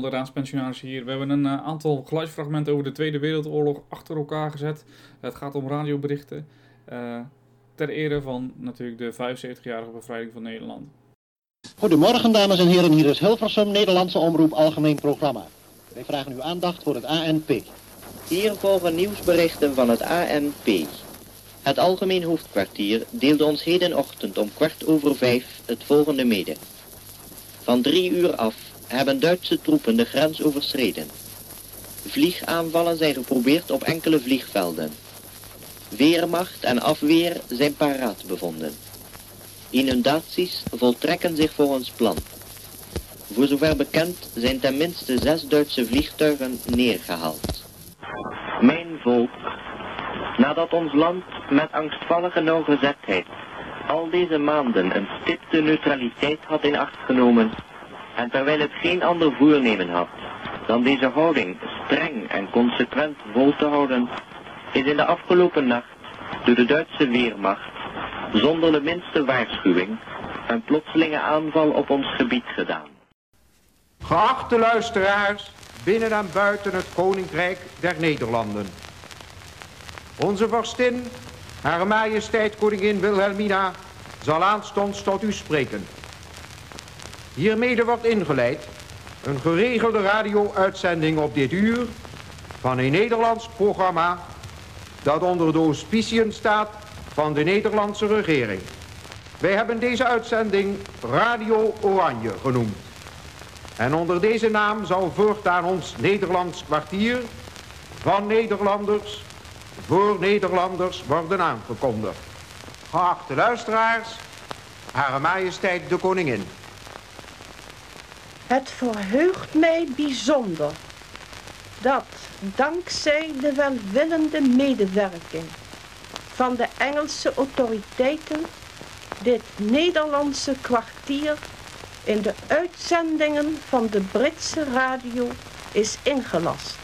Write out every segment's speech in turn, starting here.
Allemaal, de raadspensionaris hier. We hebben een uh, aantal geluidsfragmenten over de Tweede Wereldoorlog achter elkaar gezet. Het gaat om radioberichten. Uh, ter ere van natuurlijk de 75-jarige bevrijding van Nederland. Goedemorgen dames en heren, hier is Hilversum, Nederlandse Omroep Algemeen Programma. Wij vragen uw aandacht voor het ANP. Hier volgen nieuwsberichten van het ANP. Het Algemeen Hoofdkwartier deelde ons hedenochtend om kwart over vijf het volgende mede. Van drie uur af hebben Duitse troepen de grens overschreden. Vliegaanvallen zijn geprobeerd op enkele vliegvelden. Weermacht en afweer zijn paraat bevonden. Inundaties voltrekken zich volgens plan. Voor zover bekend zijn tenminste zes Duitse vliegtuigen neergehaald. Mijn volk, nadat ons land met angstvallige nauwgezetheid al deze maanden een stipte neutraliteit had in acht genomen, en terwijl het geen ander voornemen had dan deze houding streng en consequent vol te houden, is in de afgelopen nacht door de Duitse Weermacht zonder de minste waarschuwing een plotselinge aanval op ons gebied gedaan. Geachte luisteraars, binnen en buiten het Koninkrijk der Nederlanden. Onze vorstin, Hare Majesteit Koningin Wilhelmina, zal aanstonds tot u spreken. Hiermede wordt ingeleid een geregelde radio-uitzending op dit uur van een Nederlands programma dat onder de auspiciën staat van de Nederlandse regering. Wij hebben deze uitzending Radio Oranje genoemd. En onder deze naam zal voortaan ons Nederlands kwartier van Nederlanders voor Nederlanders worden aangekondigd. Geachte luisteraars, Hare Majesteit de Koningin. Het verheugt mij bijzonder dat dankzij de welwillende medewerking van de Engelse autoriteiten dit Nederlandse kwartier in de uitzendingen van de Britse radio is ingelast.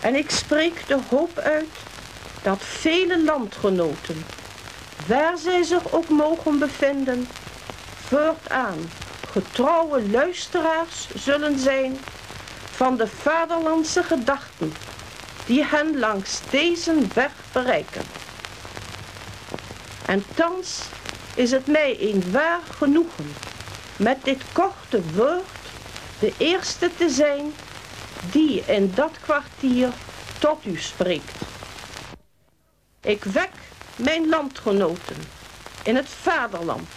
En ik spreek de hoop uit dat vele landgenoten, waar zij zich ook mogen bevinden, voortaan getrouwe luisteraars zullen zijn van de vaderlandse gedachten die hen langs deze weg bereiken. En thans is het mij een waar genoegen met dit korte woord de eerste te zijn die in dat kwartier tot u spreekt. Ik wek mijn landgenoten in het vaderland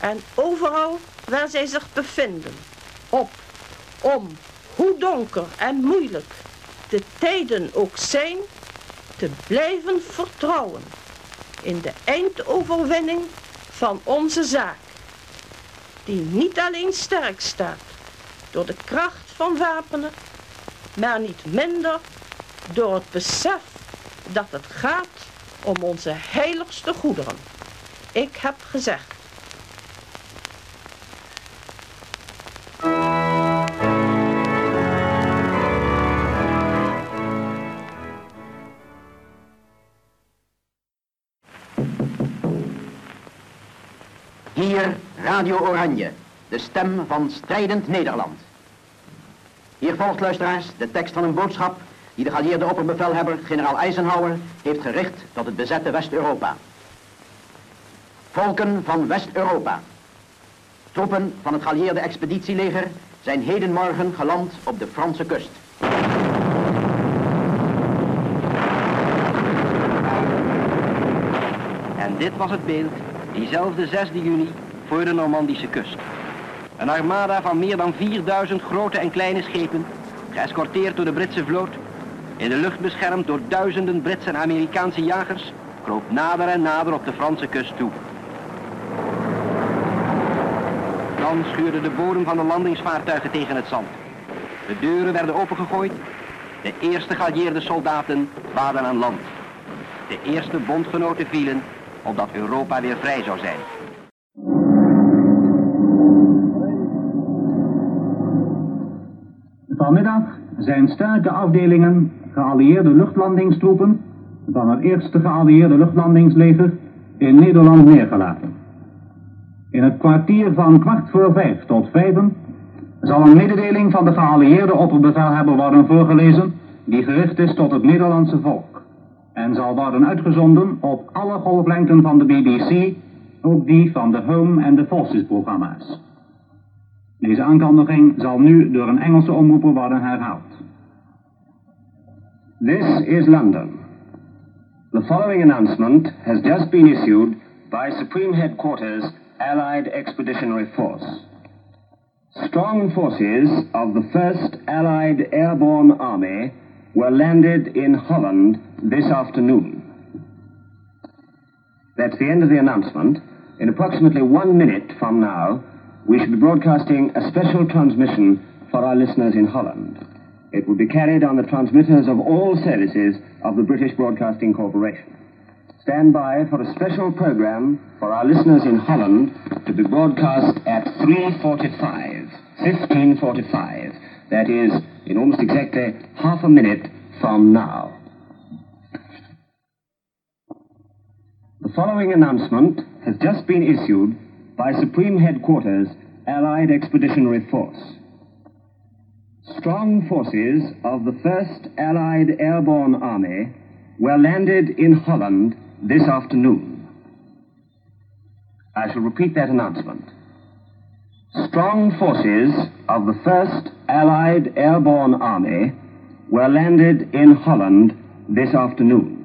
en overal waar zij zich bevinden op om, hoe donker en moeilijk de tijden ook zijn, te blijven vertrouwen in de eindoverwinning van onze zaak, die niet alleen sterk staat door de kracht van wapenen, maar niet minder door het besef dat het gaat om onze heiligste goederen. Ik heb gezegd. Hier Radio Oranje, de stem van strijdend Nederland. Hier volgt luisteraars de tekst van een boodschap die de geallieerde opperbevelhebber generaal Eisenhower heeft gericht tot het bezette West-Europa. Volken van West-Europa. Troepen van het geallieerde expeditieleger zijn hedenmorgen geland op de Franse kust. En dit was het beeld diezelfde 6 juni voor de Normandische kust. Een armada van meer dan 4000 grote en kleine schepen, geëscorteerd door de Britse vloot, in de lucht beschermd door duizenden Britse en Amerikaanse jagers, kroop nader en nader op de Franse kust toe. Dan schuurde de bodem van de landingsvaartuigen tegen het zand. De deuren werden opengegooid. De eerste geallieerde soldaten waden aan land. De eerste bondgenoten vielen opdat Europa weer vrij zou zijn. Vanmiddag zijn sterke afdelingen geallieerde luchtlandingstroepen van het eerste geallieerde luchtlandingsleger in Nederland neergelaten. In het kwartier van kwart voor vijf tot vijven zal een mededeling van de geallieerde opperbevelhebber worden voorgelezen die gericht is tot het Nederlandse volk en zal worden uitgezonden op alle golflengten van de BBC, ook die van de Home en de Forces programma's. Deze aankondiging zal nu door een Engelse omroeper worden herhaald. This is London. The following announcement has just been issued by Supreme Headquarters Allied Expeditionary Force. Strong forces of the 1st Allied Airborne Army were landed in Holland this afternoon. That's the end of the announcement. In approximately one minute from now, we shall be broadcasting a special transmission for our listeners in Holland. It will be carried on the transmitters of all services of the British Broadcasting Corporation. Stand by for a special program for our listeners in Holland to be broadcast at 3.45, 15.45. That is, in almost exactly half a minute from now. The following announcement has just been issued by Supreme Headquarters Allied Expeditionary Force. Strong forces of the 1st Allied Airborne Army were landed in Holland this afternoon. I shall repeat that announcement. Strong forces of the 1st Allied Airborne Army were landed in Holland this afternoon.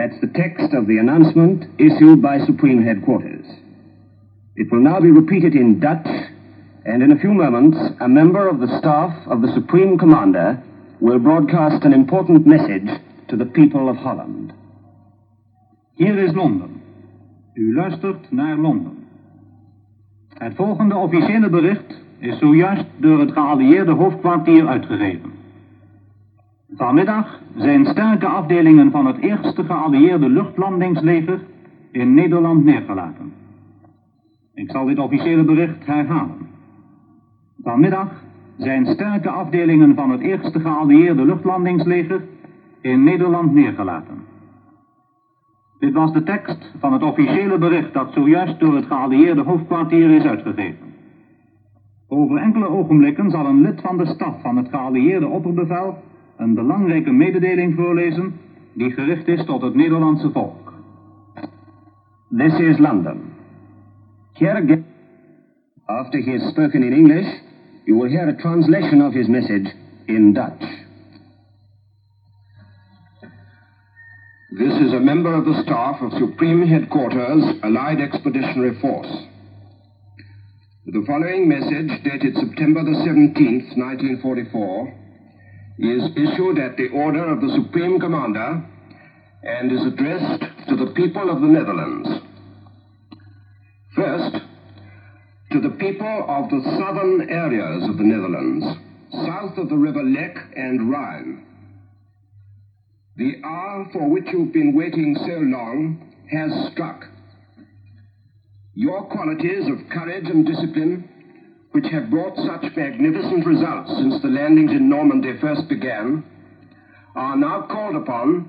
That's the text of the announcement issued by Supreme Headquarters. It will now be repeated in Dutch, and in a few moments, a member of the staff of the Supreme Commander will broadcast an important message to the people of Holland. Hier is Londen. U luistert naar Londen. Het volgende officiële bericht is zojuist door het geallieerde hoofdkwartier uitgegeven. Vanmiddag zijn sterke afdelingen van het eerste geallieerde luchtlandingsleger in Nederland neergelaten. Ik zal dit officiële bericht herhalen. Vanmiddag zijn sterke afdelingen van het eerste geallieerde luchtlandingsleger in Nederland neergelaten. Dit was de tekst van het officiële bericht dat zojuist door het geallieerde hoofdkwartier is uitgegeven. Over enkele ogenblikken zal een lid van de staf van het geallieerde opperbevel een belangrijke mededeling voorlezen die gericht is tot het Nederlandse volk. This is London. Here after he has spoken in English, you will hear a translation of his message in Dutch. This is a member of the staff of Supreme Headquarters, Allied Expeditionary Force. The following message, dated September the 17th, 1944, is issued at the order of the Supreme Commander and is addressed to the people of the Netherlands. First, to the people of the southern areas of the Netherlands, south of the river Lek and Rhine. The hour for which you've been waiting so long has struck. Your qualities of courage and discipline, which have brought such magnificent results since the landings in Normandy first began, are now called upon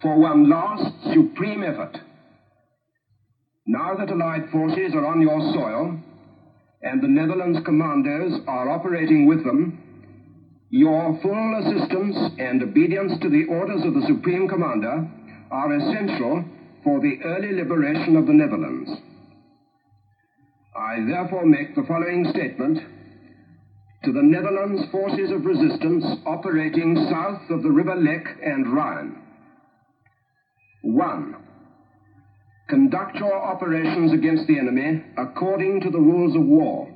for one last supreme effort. Now that Allied forces are on your soil, and the Netherlands commandos are operating with them, your full assistance and obedience to the orders of the Supreme Commander are essential for the early liberation of the Netherlands. I therefore make the following statement to the Netherlands forces of resistance operating south of the River Lek and Rhine. 1. Conduct your operations against the enemy according to the rules of war.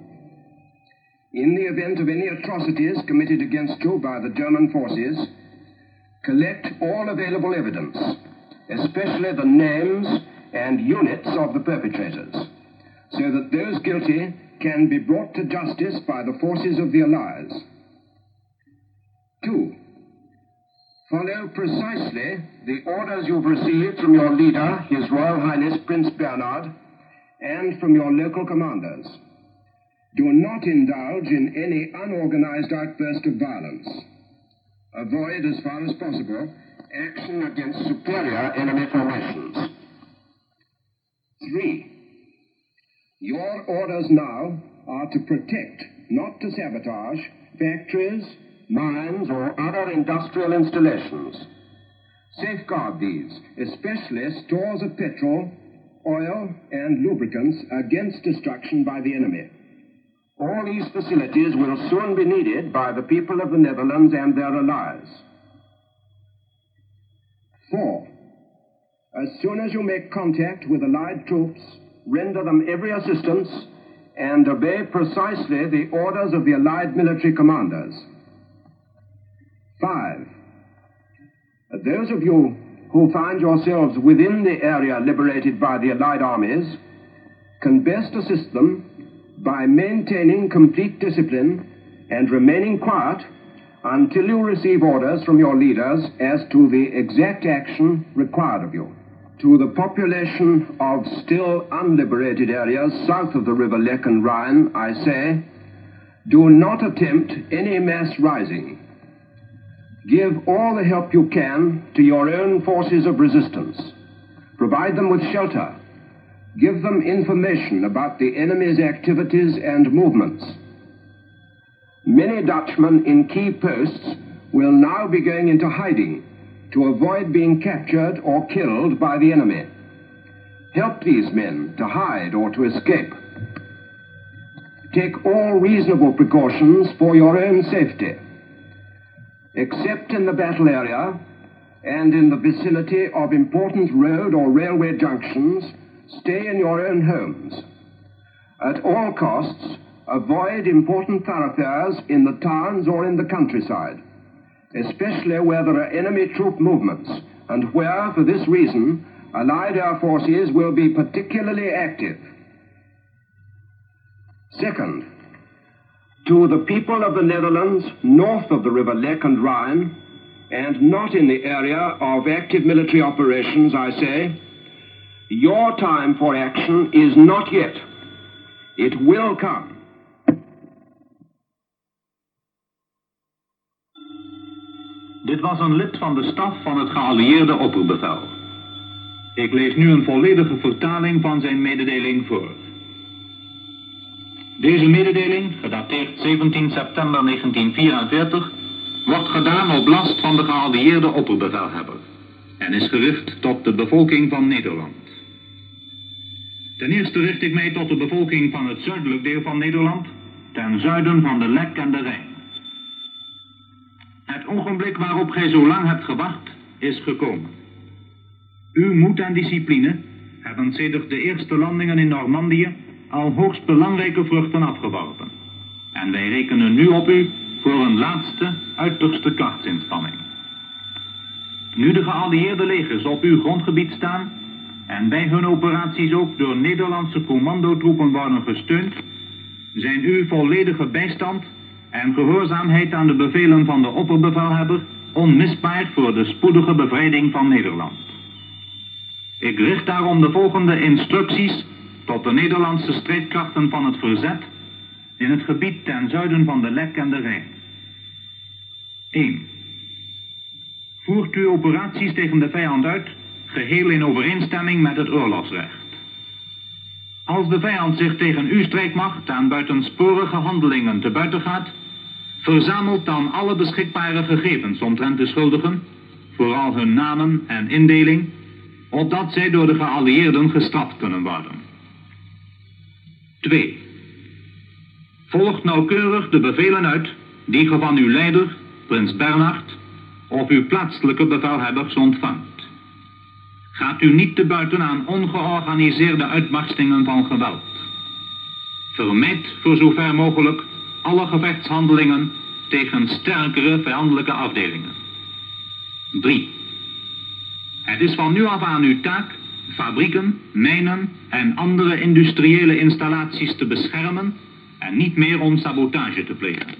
In the event of any atrocities committed against you by the German forces, collect all available evidence, especially the names and units of the perpetrators, so that those guilty can be brought to justice by the forces of the Allies. 2. Follow precisely the orders you've received from your leader, His Royal Highness Prince Bernard, and from your local commanders. Do not indulge in any unorganized outburst of violence. Avoid as far as possible action against superior enemy formations. 3. Your orders now are to protect, not to sabotage, factories, mines, or other industrial installations. Safeguard these, especially stores of petrol, oil, and lubricants against destruction by the enemy. All these facilities will soon be needed by the people of the Netherlands and their allies. Four, as soon as you make contact with Allied troops, render them every assistance and obey precisely the orders of the Allied military commanders. Five, those of you who find yourselves within the area liberated by the Allied armies can best assist them by maintaining complete discipline and remaining quiet until you receive orders from your leaders as to the exact action required of you. To the population of still unliberated areas south of the river Lech and Rhine, I say, do not attempt any mass rising. Give all the help you can to your own forces of resistance. Provide them with shelter. Give them information about the enemy's activities and movements. Many Dutchmen in key posts will now be going into hiding to avoid being captured or killed by the enemy. Help these men to hide or to escape. Take all reasonable precautions for your own safety. Except in the battle area and in the vicinity of important road or railway junctions, stay in your own homes. At all costs, avoid important thoroughfares in the towns or in the countryside, especially where there are enemy troop movements and where, for this reason, Allied air forces will be particularly active. Second, to the people of the Netherlands north of the river Lech and Rhine, and not in the area of active military operations, I say, your time for action is not yet. It will come. Dit was een lid van de staf van het geallieerde opperbevel. Ik lees nu een volledige vertaling van zijn mededeling voor. Deze mededeling, gedateerd 17 september 1944, wordt gedaan op last van de geallieerde opperbevelhebber en is gericht tot de bevolking van Nederland. Ten eerste richt ik mij tot de bevolking van het zuidelijk deel van Nederland, ten zuiden van de Lek en de Rijn. Ogenblik waarop gij zo lang hebt gewacht, is gekomen. Uw moed en discipline hebben sedert de eerste landingen in Normandië al hoogst belangrijke vruchten afgeworpen. En wij rekenen nu op u voor een laatste, uiterste krachtsinspanning. Nu de geallieerde legers op uw grondgebied staan en bij hun operaties ook door Nederlandse commandotroepen worden gesteund, zijn uw volledige bijstand en gehoorzaamheid aan de bevelen van de opperbevelhebber onmisbaar voor de spoedige bevrijding van Nederland. Ik richt daarom de volgende instructies tot de Nederlandse strijdkrachten van het verzet in het gebied ten zuiden van de Lek en de Rijn. 1. Voert u operaties tegen de vijand uit, geheel in overeenstemming met het oorlogsrecht. Als de vijand zich tegen uw strijdmacht aan buitensporige handelingen te buiten gaat, verzamelt dan alle beschikbare gegevens omtrent de schuldigen, vooral hun namen en indeling, opdat zij door de geallieerden gestraft kunnen worden. 2. Volgt nauwkeurig de bevelen uit die ge van uw leider, prins Bernhard, of uw plaatselijke bevelhebbers ontvangt. Gaat u niet te buiten aan ongeorganiseerde uitbarstingen van geweld. Vermijd voor zover mogelijk alle gevechtshandelingen tegen sterkere vijandelijke afdelingen. 3. Het is van nu af aan uw taak fabrieken, mijnen en andere industriële installaties te beschermen en niet meer om sabotage te plegen.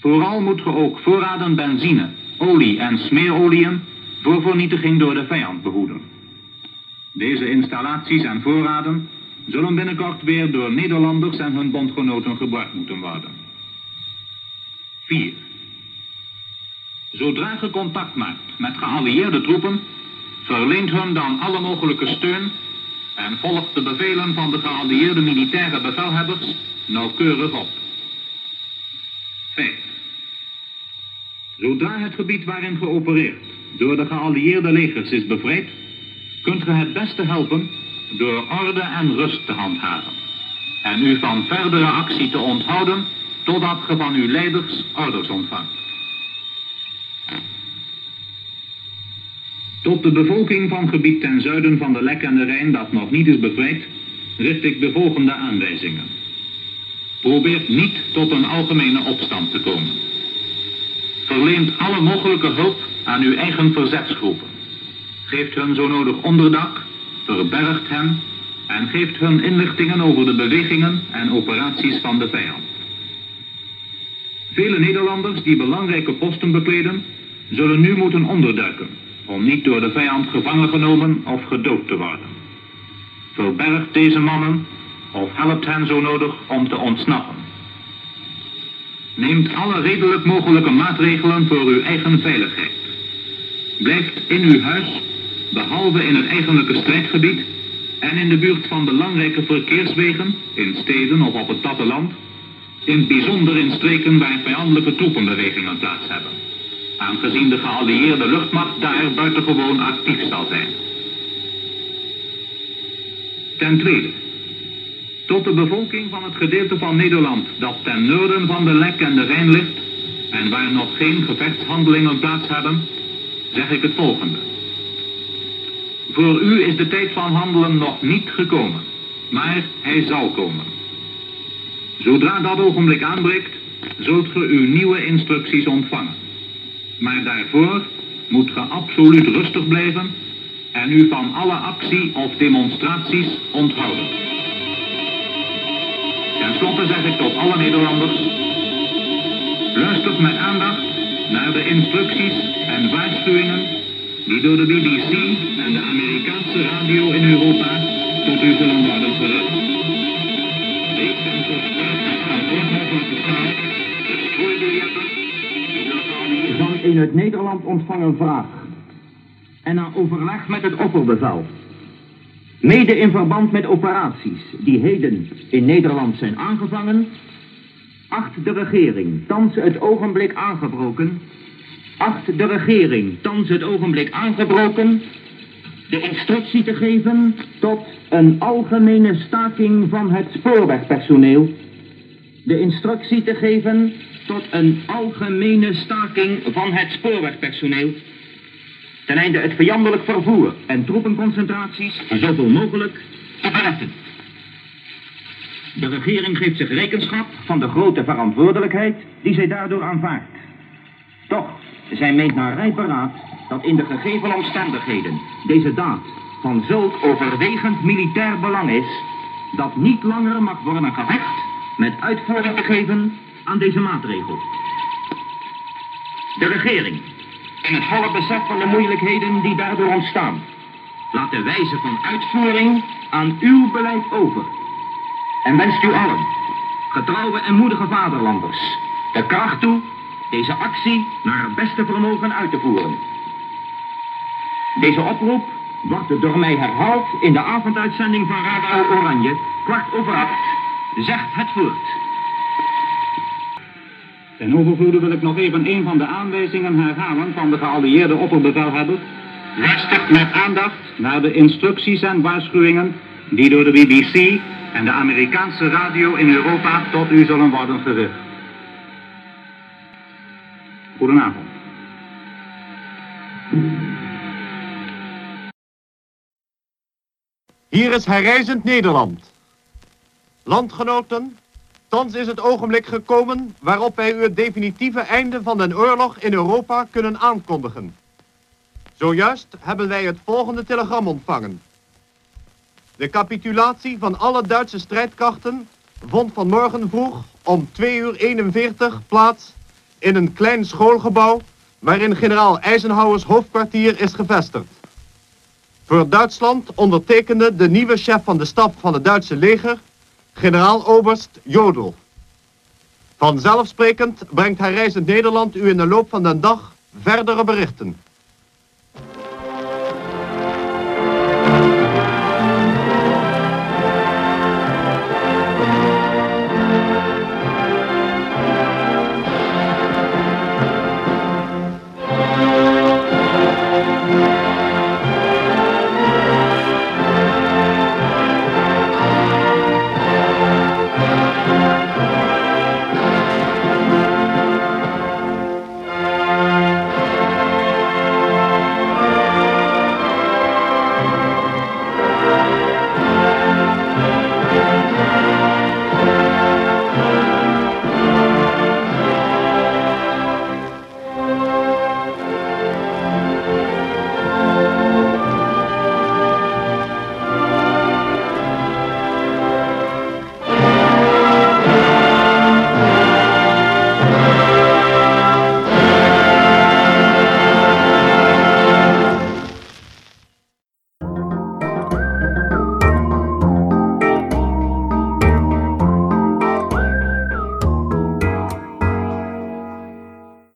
Vooral moet ge ook voorraden benzine, olie en smeerolieën voor vernietiging door de vijand behoeden. Deze installaties en voorraden zullen binnenkort weer door Nederlanders en hun bondgenoten gebruikt moeten worden. 4. Zodra ge contact maakt met geallieerde troepen, verleent hun dan alle mogelijke steun en volgt de bevelen van de geallieerde militaire bevelhebbers nauwkeurig op. 5. Zodra het gebied waarin geopereerd door de geallieerde legers is bevrijd, kunt ge het beste helpen door orde en rust te handhaven en u van verdere actie te onthouden totdat ge van uw leiders orders ontvangt. Tot de bevolking van gebied ten zuiden van de Lek en de Rijn dat nog niet is bevrijd, richt ik de volgende aanwijzingen. Probeert niet tot een algemene opstand te komen. Verleent alle mogelijke hulp aan uw eigen verzetsgroepen. Geeft hun zo nodig onderdak, verbergt hen en geeft hun inlichtingen over de bewegingen en operaties van de vijand. Vele Nederlanders die belangrijke posten bekleden, zullen nu moeten onderduiken om niet door de vijand gevangen genomen of gedood te worden. Verbergt deze mannen of helpt hen zo nodig om te ontsnappen. Neemt alle redelijk mogelijke maatregelen voor uw eigen veiligheid. Blijft in uw huis, behalve in het eigenlijke strijdgebied en in de buurt van belangrijke verkeerswegen, in steden of op het platteland, in het bijzonder in streken waar vijandelijke troepenbewegingen plaats hebben aangezien de geallieerde luchtmacht daar buitengewoon actief zal zijn. Ten tweede, tot de bevolking van het gedeelte van Nederland dat ten noorden van de Lek en de Rijn ligt en waar nog geen gevechtshandelingen plaats hebben, zeg ik het volgende. Voor u is de tijd van handelen nog niet gekomen, maar hij zal komen. Zodra dat ogenblik aanbreekt, zult ge uw nieuwe instructies ontvangen. Maar daarvoor moet ge absoluut rustig blijven en u van alle actie of demonstraties onthouden. Ten slotte zeg ik tot alle Nederlanders, luistert met aandacht naar de instructies en waarschuwingen die door de BBC en de Amerikaanse radio in Europa tot u zullen worden gericht. Wees en van een uit Nederland ontvangen vraag? En na overleg met het opperbevel, mede in verband met operaties die heden in Nederland zijn aangevangen, acht de regering thans het ogenblik aangebroken, acht de regering thans het ogenblik aangebroken, de instructie te geven tot een algemene staking van het spoorwegpersoneel, de instructie te geven tot een algemene staking van het spoorwegpersoneel. Ten einde het vijandelijk vervoer en troepenconcentraties zoveel mogelijk te berechten. De regering geeft zich rekenschap van de grote verantwoordelijkheid die zij daardoor aanvaardt. Toch, zij meent naar rijp beraad dat in de gegeven omstandigheden deze daad van zulk overwegend militair belang is, dat niet langer mag worden gevecht met uitvoering te geven aan deze maatregel. De regering, in het volle besef van de moeilijkheden die daardoor ontstaan, laat de wijze van uitvoering aan uw beleid over. En wenst u allen, getrouwe en moedige vaderlanders, de kracht toe deze actie naar het beste vermogen uit te voeren. Deze oproep wordt door mij herhaald in de avonduitzending van Radio Oranje, kwart over acht, zegt het voort. Ten overvloede wil ik nog even een van de aanwijzingen herhalen van de geallieerde opperbevelhebber. Luistert met aandacht naar de instructies en waarschuwingen die door de BBC en de Amerikaanse radio in Europa tot u zullen worden gericht. Goedenavond. Hier is herreizend Nederland. Landgenoten, thans is het ogenblik gekomen waarop wij u het definitieve einde van de oorlog in Europa kunnen aankondigen. Zojuist hebben wij het volgende telegram ontvangen. De capitulatie van alle Duitse strijdkrachten vond vanmorgen vroeg om 2 uur 41 plaats in een klein schoolgebouw waarin generaal Eisenhowers hoofdkwartier is gevestigd. Voor Duitsland ondertekende de nieuwe chef van de staf van het Duitse leger, generaal-oberst Jodl. Vanzelfsprekend brengt hij reizend Nederland u in de loop van de dag verdere berichten.